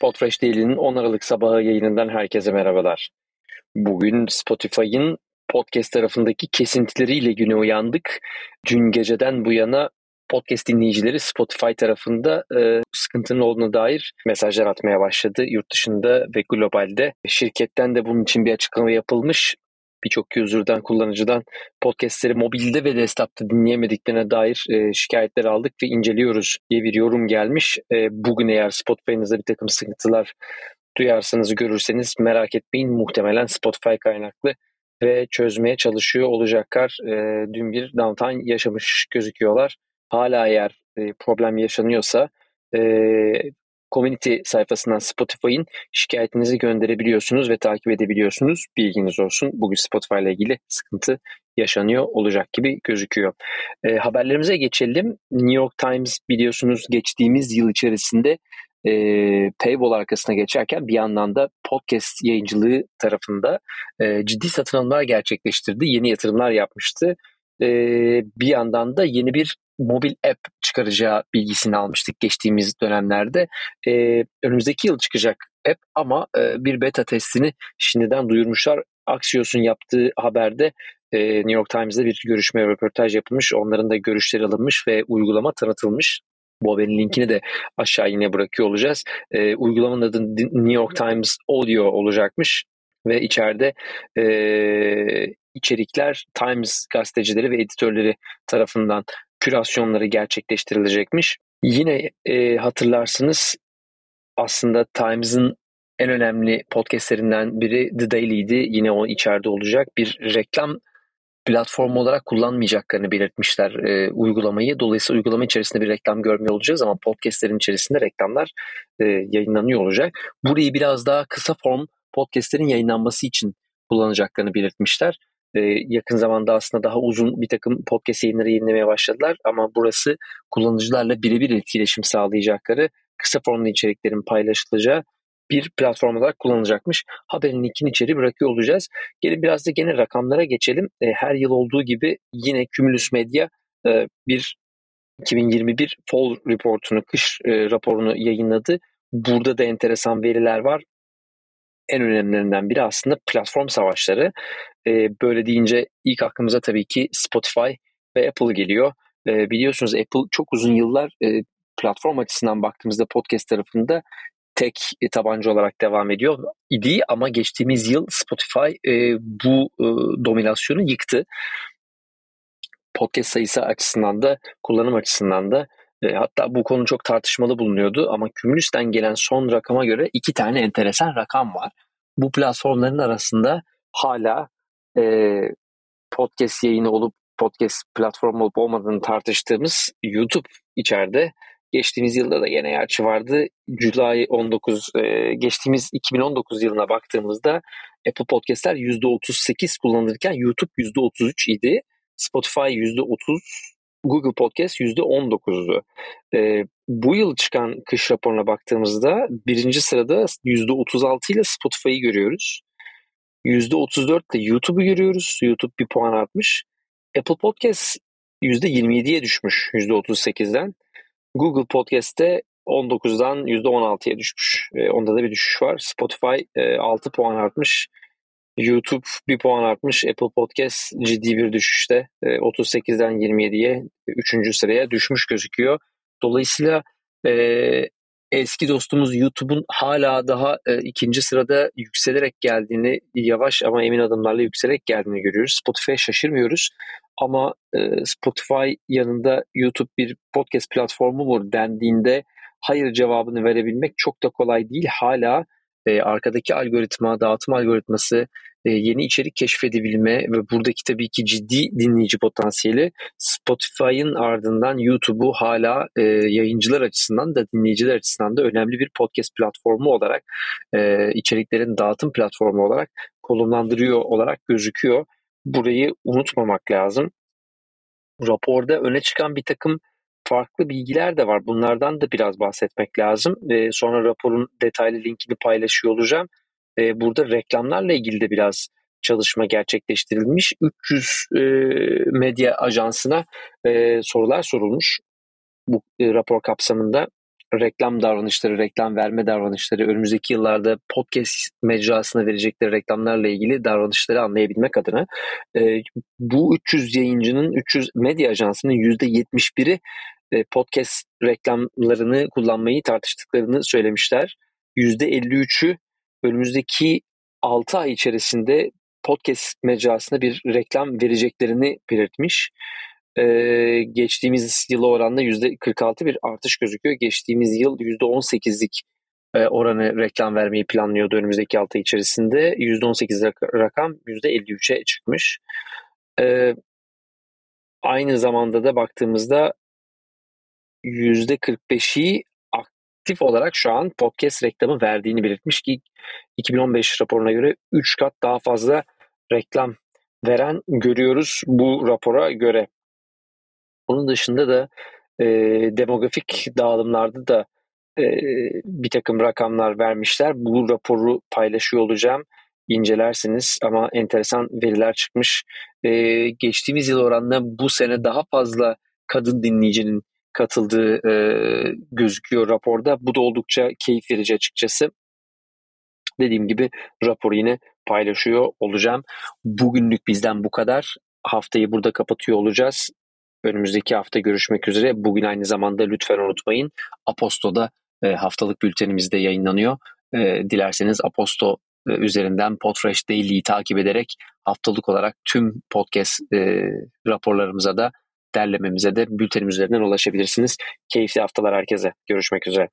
Podfresh Daily'nin 10 Aralık sabahı yayınından herkese merhabalar. Bugün Spotify'ın podcast tarafındaki kesintileriyle güne uyandık. Dün geceden bu yana podcast dinleyicileri Spotify tarafında e, sıkıntının olduğuna dair mesajlar atmaya başladı. Yurt dışında ve globalde. Şirketten de bunun için bir açıklama yapılmış birçok user'dan, kullanıcıdan podcastleri mobilde ve desktop'ta dinleyemediklerine dair e, şikayetler aldık ve inceliyoruz diye bir yorum gelmiş. E, bugün eğer Spotify'ınızda bir takım sıkıntılar duyarsanız, görürseniz merak etmeyin. Muhtemelen Spotify kaynaklı ve çözmeye çalışıyor olacaklar. E, dün bir downtime yaşamış gözüküyorlar. Hala eğer e, problem yaşanıyorsa e, community sayfasından Spotify'ın şikayetinizi gönderebiliyorsunuz ve takip edebiliyorsunuz. Bilginiz olsun. Bugün Spotify ile ilgili sıkıntı yaşanıyor olacak gibi gözüküyor. E, haberlerimize geçelim. New York Times biliyorsunuz geçtiğimiz yıl içerisinde e, paywall arkasına geçerken bir yandan da podcast yayıncılığı tarafında e, ciddi satın alımlar gerçekleştirdi. Yeni yatırımlar yapmıştı. E, bir yandan da yeni bir mobil app çıkaracağı bilgisini almıştık geçtiğimiz dönemlerde. E, önümüzdeki yıl çıkacak app ama e, bir beta testini şimdiden duyurmuşlar. Axios'un yaptığı haberde e, New York Times'da bir görüşme röportaj yapılmış. Onların da görüşleri alınmış ve uygulama tanıtılmış. Bu haberin linkini de aşağı yine bırakıyor olacağız. E, uygulamanın adı New York Times Audio olacakmış ve içeride e, içerikler Times gazetecileri ve editörleri tarafından kürasyonları gerçekleştirilecekmiş. Yine e, hatırlarsınız aslında Times'ın en önemli podcastlerinden biri The Daily'di. Yine o içeride olacak. Bir reklam platformu olarak kullanmayacaklarını belirtmişler e, uygulamayı. Dolayısıyla uygulama içerisinde bir reklam görmüyor olacağız ama podcastlerin içerisinde reklamlar e, yayınlanıyor olacak. Burayı biraz daha kısa form podcastlerin yayınlanması için kullanacaklarını belirtmişler. Ee, yakın zamanda aslında daha uzun bir takım podcast yayınları yayınlamaya başladılar ama burası kullanıcılarla birebir etkileşim sağlayacakları kısa formlu içeriklerin paylaşılacağı bir platform olarak kullanılacakmış. Haberin linkini içeri bırakıyor olacağız. Gelin biraz da gene rakamlara geçelim. E, her yıl olduğu gibi yine Cumulus Media e, bir 2021 Fall Report'unu, kış e, raporunu yayınladı. Burada da enteresan veriler var en önemlilerinden biri aslında platform savaşları. E, böyle deyince ilk aklımıza tabii ki Spotify ve Apple geliyor. E, biliyorsunuz Apple çok uzun yıllar e, platform açısından baktığımızda podcast tarafında tek tabanca olarak devam ediyor idi ama geçtiğimiz yıl Spotify e, bu e, dominasyonu yıktı. Podcast sayısı açısından da kullanım açısından da e, hatta bu konu çok tartışmalı bulunuyordu ama Cumulus'tan gelen son rakama göre iki tane enteresan rakam var. Bu platformların arasında hala e, podcast yayını olup podcast platformu olup olmadığını tartıştığımız YouTube içeride. Geçtiğimiz yılda da yine gerçi vardı. July 19 e, geçtiğimiz 2019 yılına baktığımızda Apple Podcast'ler %38 kullanılırken YouTube %33 idi. Spotify %30, Google Podcast %19'du. E, bu yıl çıkan kış raporuna baktığımızda birinci sırada %36 ile Spotify'ı görüyoruz. %34 ile YouTube'u görüyoruz. YouTube bir puan artmış. Apple Podcast %27'ye düşmüş %38'den. Google Podcast'te 19'dan %16'ya düşmüş. E, onda da bir düşüş var. Spotify e, 6 puan artmış. YouTube bir puan artmış. Apple Podcast ciddi bir düşüşte. E, 38'den 27'ye 3. sıraya düşmüş gözüküyor. Dolayısıyla e, eski dostumuz YouTube'un hala daha e, ikinci sırada yükselerek geldiğini, yavaş ama emin adımlarla yükselerek geldiğini görüyoruz. Spotify'a şaşırmıyoruz. Ama e, Spotify yanında YouTube bir podcast platformu mu dendiğinde hayır cevabını verebilmek çok da kolay değil. Hala e, arkadaki algoritma, dağıtım algoritması, yeni içerik keşfedebilme ve buradaki tabii ki ciddi dinleyici potansiyeli Spotify'ın ardından YouTube'u hala e, yayıncılar açısından da dinleyiciler açısından da önemli bir podcast platformu olarak e, içeriklerin dağıtım platformu olarak konumlandırıyor olarak gözüküyor. Burayı unutmamak lazım. Raporda öne çıkan bir takım farklı bilgiler de var. Bunlardan da biraz bahsetmek lazım. E, sonra raporun detaylı linkini paylaşıyor olacağım. E, burada reklamlarla ilgili de biraz çalışma gerçekleştirilmiş. 300 e, medya ajansına e, sorular sorulmuş bu e, rapor kapsamında. reklam davranışları, reklam verme davranışları, önümüzdeki yıllarda podcast mecrasına verecekleri reklamlarla ilgili davranışları anlayabilmek adına e, bu 300 yayıncının, 300 medya ajansının %71'i e, podcast reklamlarını kullanmayı tartıştıklarını söylemişler. %53'ü önümüzdeki 6 ay içerisinde podcast mecrasına bir reklam vereceklerini belirtmiş. Ee, geçtiğimiz yıla oranla %46 bir artış gözüküyor. Geçtiğimiz yıl %18'lik e, oranı reklam vermeyi planlıyordu önümüzdeki 6 ay içerisinde. %18 rakam %53'e çıkmış. Ee, aynı zamanda da baktığımızda %45'i aktif olarak şu an podcast reklamı verdiğini belirtmiş ki 2015 raporuna göre 3 kat daha fazla reklam veren görüyoruz bu rapora göre. Onun dışında da e, demografik dağılımlarda da e, bir takım rakamlar vermişler. Bu raporu paylaşıyor olacağım. İncelersiniz ama enteresan veriler çıkmış. E, geçtiğimiz yıl oranla bu sene daha fazla kadın dinleyicinin katıldığı e, gözüküyor raporda. Bu da oldukça keyif verici açıkçası. Dediğim gibi raporu yine paylaşıyor olacağım. Bugünlük bizden bu kadar. Haftayı burada kapatıyor olacağız. Önümüzdeki hafta görüşmek üzere. Bugün aynı zamanda lütfen unutmayın Aposto'da e, haftalık bültenimiz de yayınlanıyor. E, dilerseniz Aposto e, üzerinden Podfresh Daily'yi takip ederek haftalık olarak tüm podcast e, raporlarımıza da derlememize de bültenimiz üzerinden ulaşabilirsiniz. Keyifli haftalar herkese. Görüşmek üzere.